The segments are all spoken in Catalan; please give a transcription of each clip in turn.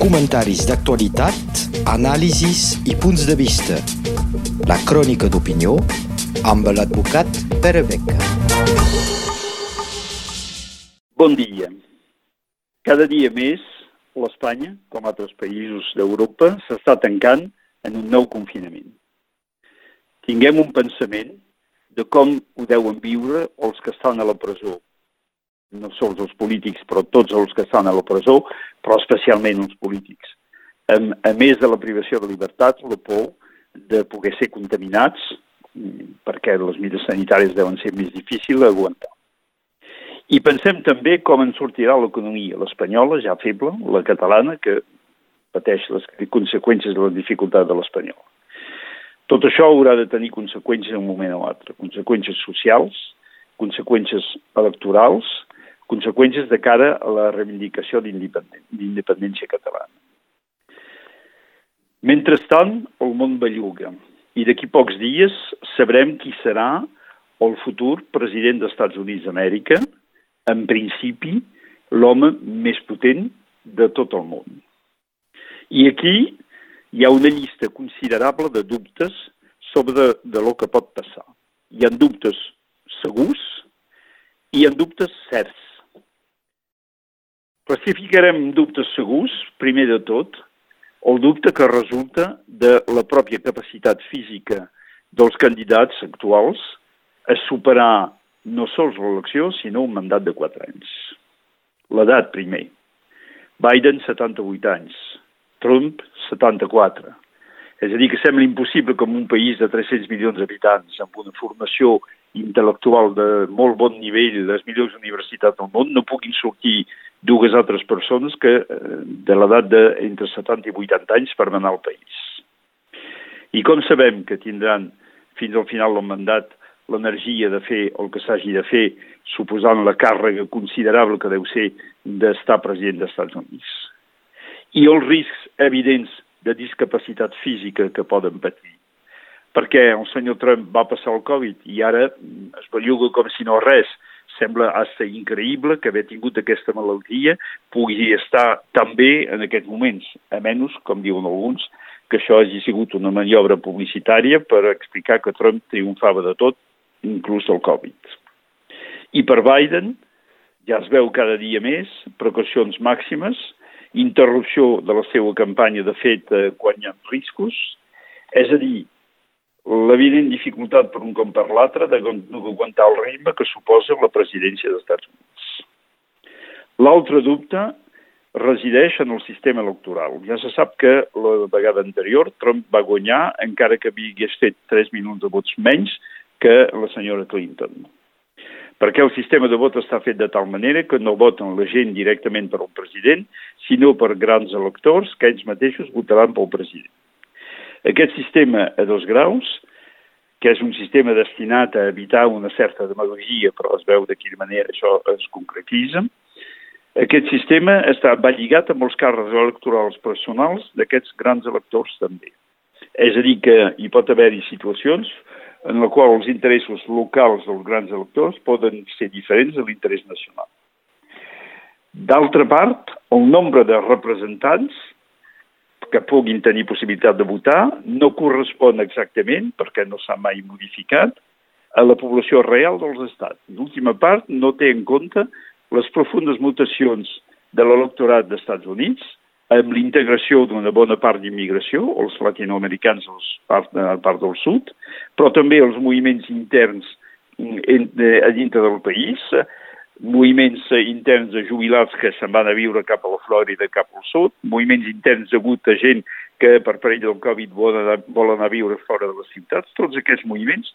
Comentaris d'actualitat, anàlisis i punts de vista. La crònica d'opinió amb l'advocat Pere Beca. Bon dia. Cada dia més, l'Espanya, com altres països d'Europa, s'està tancant en un nou confinament. Tinguem un pensament de com ho deuen viure els que estan a la presó, no sols els polítics, però tots els que estan a la presó, però especialment els polítics. A, més de la privació de llibertat, la por de poder ser contaminats, perquè les mides sanitàries deuen ser més difícils d'aguantar. I pensem també com en sortirà l'economia, l'espanyola, ja feble, la catalana, que pateix les conseqüències de la dificultat de l'espanyol. Tot això haurà de tenir conseqüències en un moment o altre, conseqüències socials, conseqüències electorals, conseqüències de cara a la reivindicació d'independència catalana. Mentrestant, el món belluga i d'aquí pocs dies sabrem qui serà el futur president dels Estats Units d'Amèrica, en principi l'home més potent de tot el món. I aquí hi ha una llista considerable de dubtes sobre de, de lo que pot passar. Hi ha dubtes segurs i hi ha dubtes certs. Classificarem dubtes segurs, primer de tot, el dubte que resulta de la pròpia capacitat física dels candidats actuals a superar no sols l'elecció, sinó un mandat de 4 anys. L'edat, primer. Biden, 78 anys. Trump, 74. És a dir, que sembla impossible com un país de 300 milions d'habitants, amb una formació intel·lectual de molt bon nivell, les millors universitats del món, no puguin sortir dues altres persones que eh, de l'edat d'entre 70 i 80 anys per manar el país. I com sabem que tindran fins al final del mandat l'energia de fer el que s'hagi de fer, suposant la càrrega considerable que deu ser d'estar president dels Estats Units. I els riscs evidents de discapacitat física que poden patir. Perquè el senyor Trump va passar el Covid i ara es belluga com si no res, sembla hasta increïble que haver tingut aquesta malaltia pugui estar també en aquests moments, a menys, com diuen alguns, que això hagi sigut una maniobra publicitària per explicar que Trump triomfava de tot, inclús del Covid. I per Biden, ja es veu cada dia més, precaucions màximes, interrupció de la seva campanya, de fet, eh, ha riscos, és a dir, l'evident dificultat per un com per l'altre d'aguantar el ritme que suposa la presidència dels Estats Units. L'altre dubte resideix en el sistema electoral. Ja se sap que la vegada anterior Trump va guanyar encara que hagués fet 3 minuts de vots menys que la senyora Clinton. Perquè el sistema de vot està fet de tal manera que no voten la gent directament per al president, sinó per grans electors que ells mateixos votaran pel president. Aquest sistema a dos graus, que és un sistema destinat a evitar una certa demagogia, però es veu de quina manera això es concretitza, aquest sistema està, va lligat amb els càrrecs electorals personals d'aquests grans electors també. És a dir, que hi pot haver-hi situacions en la qual els interessos locals dels grans electors poden ser diferents de l'interès nacional. D'altra part, el nombre de representants que puguin tenir possibilitat de votar no correspon exactament, perquè no s'ha mai modificat, a la població real dels estats. L'última part no té en compte les profundes mutacions de l'electorat dels Estats Units amb l'integració d'una bona part d'immigració, els latinoamericans a la part del sud, però també els moviments interns a dintre del país, moviments interns de jubilats que se'n van a viure cap a la Florida, cap al sud, moviments interns hagut a gent que per perill del Covid volen anar a viure fora de les ciutats, tots aquests moviments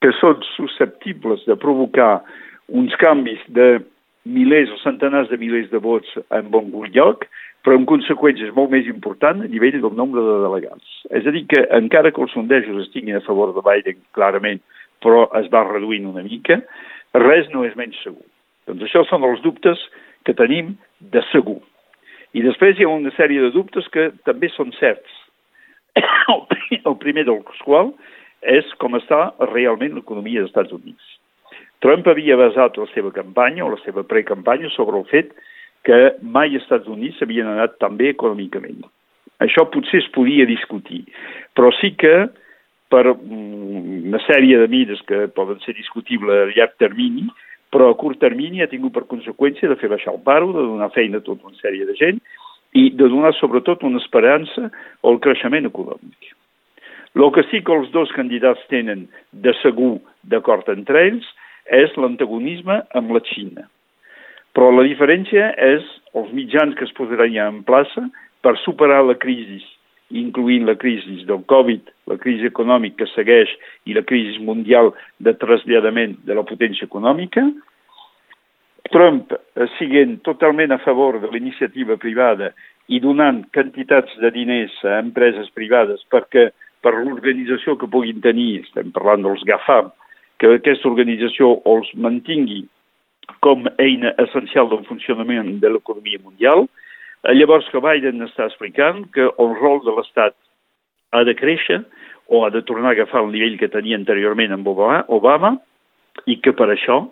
que són susceptibles de provocar uns canvis de milers o centenars de milers de vots en bon lloc, però amb conseqüències molt més importants a nivell del nombre de delegats. És a dir, que encara que els sondejos estiguin a favor de Biden clarament, però es va reduint una mica, res no és menys segur. Doncs això són els dubtes que tenim de segur. I després hi ha una sèrie de dubtes que també són certs. El primer dels quals és com està realment l'economia dels Estats Units. Trump havia basat la seva campanya o la seva precampanya sobre el fet que mai als Estats Units havien anat tan bé econòmicament. Això potser es podia discutir, però sí que per mm, una sèrie de mides que poden ser discutibles a llarg termini, però a curt termini ha tingut per conseqüència de fer baixar el paro, de donar feina a tota una sèrie de gent i de donar sobretot una esperança al creixement econòmic. El que sí que els dos candidats tenen de segur d'acord entre ells és l'antagonisme amb la Xina. Però la diferència és els mitjans que es posaran ja en plaça per superar la crisi, incloent la crisi del Covid, la crisi econòmica que segueix i la crisi mundial de traslladament de la potència econòmica, Trump eh, siguent totalment a favor de l'iniciativa privada i donant quantitats de diners a empreses privades perquè per l'organització que puguin tenir, estem parlant dels GAFAM, que aquesta organització els mantingui com eina essencial del funcionament de l'economia mundial. Eh, llavors que Biden està explicant que el rol de l'Estat ha de créixer o ha de tornar a agafar el nivell que tenia anteriorment amb Obama i que per això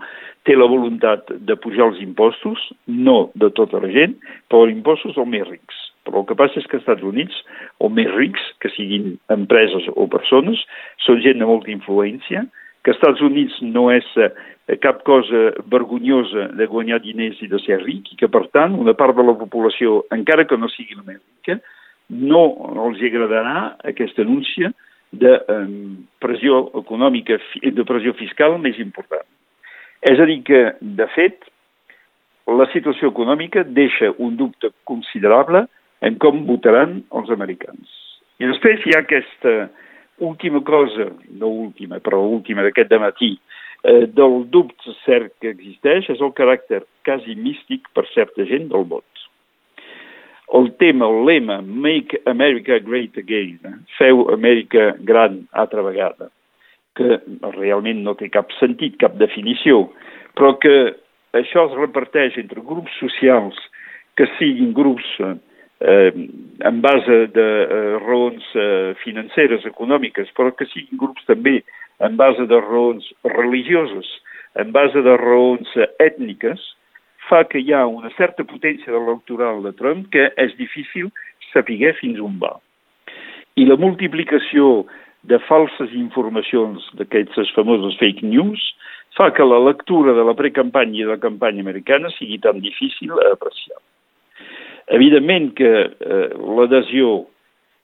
té la voluntat de pujar els impostos, no de tota la gent, però els impostos dels més rics. Però el que passa és que als Estats Units, els més rics, que siguin empreses o persones, són gent de molta influència, que als Estats Units no és eh, cap cosa vergonyosa de guanyar diners i de ser ric, i que, per tant, una part de la població, encara que no sigui la més rica, no els agradarà aquesta anúncia de pressió econòmica, de pressió fiscal més important. És a dir que, de fet, la situació econòmica deixa un dubte considerable en com votaran els americans. I després hi ha aquesta última cosa, no última, però última d'aquest matí, eh, del dubte cert que existeix és el caràcter quasi místic per certa gent del vot. El tema, el lema, Make America Great Again, eh? feu Amèrica gran altra vegada, que realment no té cap sentit, cap definició, però que això es reparteix entre grups socials que siguin grups eh, en base de eh, raons eh, financeres, econòmiques, però que siguin grups també en base de raons religioses, en base de raons eh, ètniques, fa que hi ha una certa potència de l'electoral de Trump que és difícil saber fins on va. I la multiplicació de falses informacions d'aquestes famoses fake news fa que la lectura de la precampanya i de la campanya americana sigui tan difícil a apreciar. Evidentment que eh, l'adhesió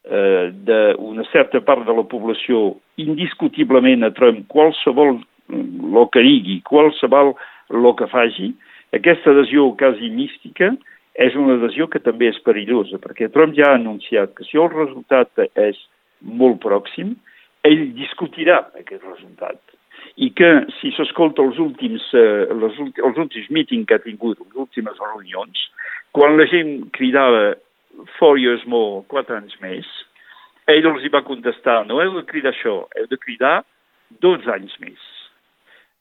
eh, d'una certa part de la població indiscutiblement a Trump qualsevol mm, que digui, qualsevol el que faci, aquesta adhesió quasi mística és una adhesió que també és perillosa, perquè Trump ja ha anunciat que si el resultat és molt pròxim, ell discutirà aquest resultat i que si s'escolta els últims, eh, les, els últims mítings que ha tingut, les últimes reunions, quan la gent cridava four years more, quatre anys més, ell els hi va contestar, no heu de cridar això, heu de cridar 12 anys més.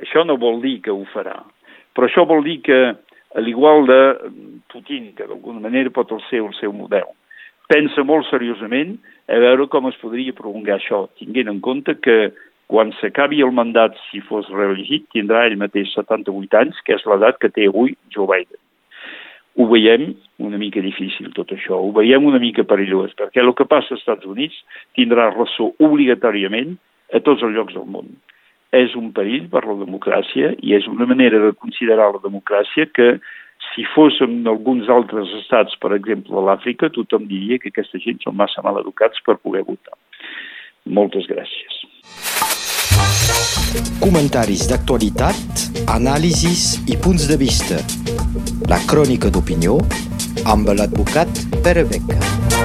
Això no vol dir que ho farà, però això vol dir que, a l'igual de Putin, que d'alguna manera pot ser el seu model, pensa molt seriosament a veure com es podria prolongar això, tinguent en compte que quan s'acabi el mandat, si fos reelegit, tindrà ell mateix 78 anys, que és l'edat que té avui Joe Biden. Ho veiem una mica difícil, tot això. Ho veiem una mica perillós, perquè el que passa als Estats Units tindrà ressò obligatòriament a tots els llocs del món. És un perill per la democràcia i és una manera de considerar la democràcia que si fóssim alguns altres estats, per exemple, a l'Àfrica, tothom diria que aquesta gent són massa mal educats per poder votar. Moltes gràcies. Comentaris d'actualitat, anàlisis i punts de vista. La crònica d'opinió amb l'advocat Pere Beca.